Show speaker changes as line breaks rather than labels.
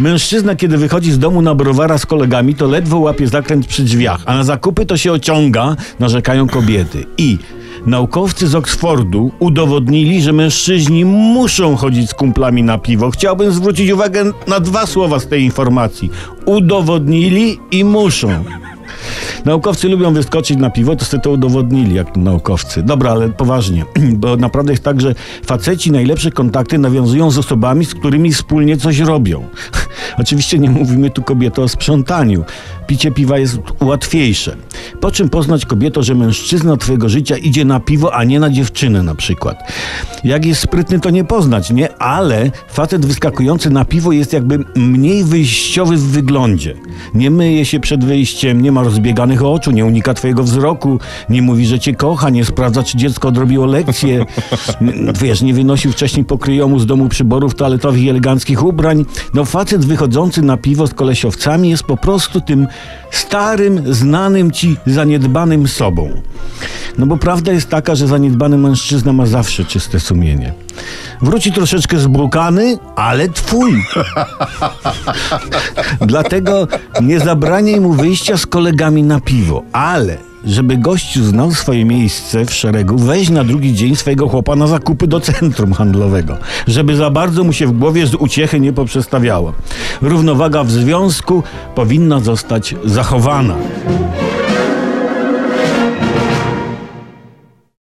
Mężczyzna, kiedy wychodzi z domu na browara z kolegami, to ledwo łapie zakręt przy drzwiach, a na zakupy to się ociąga, narzekają kobiety. I naukowcy z Oksfordu udowodnili, że mężczyźni muszą chodzić z kumplami na piwo. Chciałbym zwrócić uwagę na dwa słowa z tej informacji. Udowodnili i muszą. Naukowcy lubią wyskoczyć na piwo, to sobie to udowodnili, jak naukowcy. Dobra, ale poważnie, bo naprawdę jest tak, że faceci najlepsze kontakty nawiązują z osobami, z którymi wspólnie coś robią. Oczywiście nie mówimy tu kobieto o sprzątaniu. Picie piwa jest łatwiejsze. Po czym poznać kobieto, że mężczyzna twojego życia idzie na piwo, a nie na dziewczynę na przykład. Jak jest sprytny, to nie poznać, nie? Ale facet wyskakujący na piwo jest jakby mniej wyjściowy w wyglądzie. Nie myje się przed wyjściem, nie ma rozbieganych oczu, nie unika twojego wzroku, nie mówi, że cię kocha, nie sprawdza, czy dziecko odrobiło lekcję. Wiesz, nie wynosił wcześniej pokryjomu z domu przyborów toaletowych i eleganckich ubrań. No facet wychodzący na piwo z kolesiowcami jest po prostu tym starym, znanym ci zaniedbanym sobą. No bo prawda jest taka, że zaniedbany mężczyzna ma zawsze czyste sumienie. Wróci troszeczkę zbrukany, ale twój. Dlatego nie zabraniaj mu wyjścia z kolegami na piwo, ale żeby gościu znał swoje miejsce w szeregu, weź na drugi dzień swojego chłopa na zakupy do centrum handlowego, żeby za bardzo mu się w głowie z uciechy nie poprzestawiało. Równowaga w związku powinna zostać zachowana.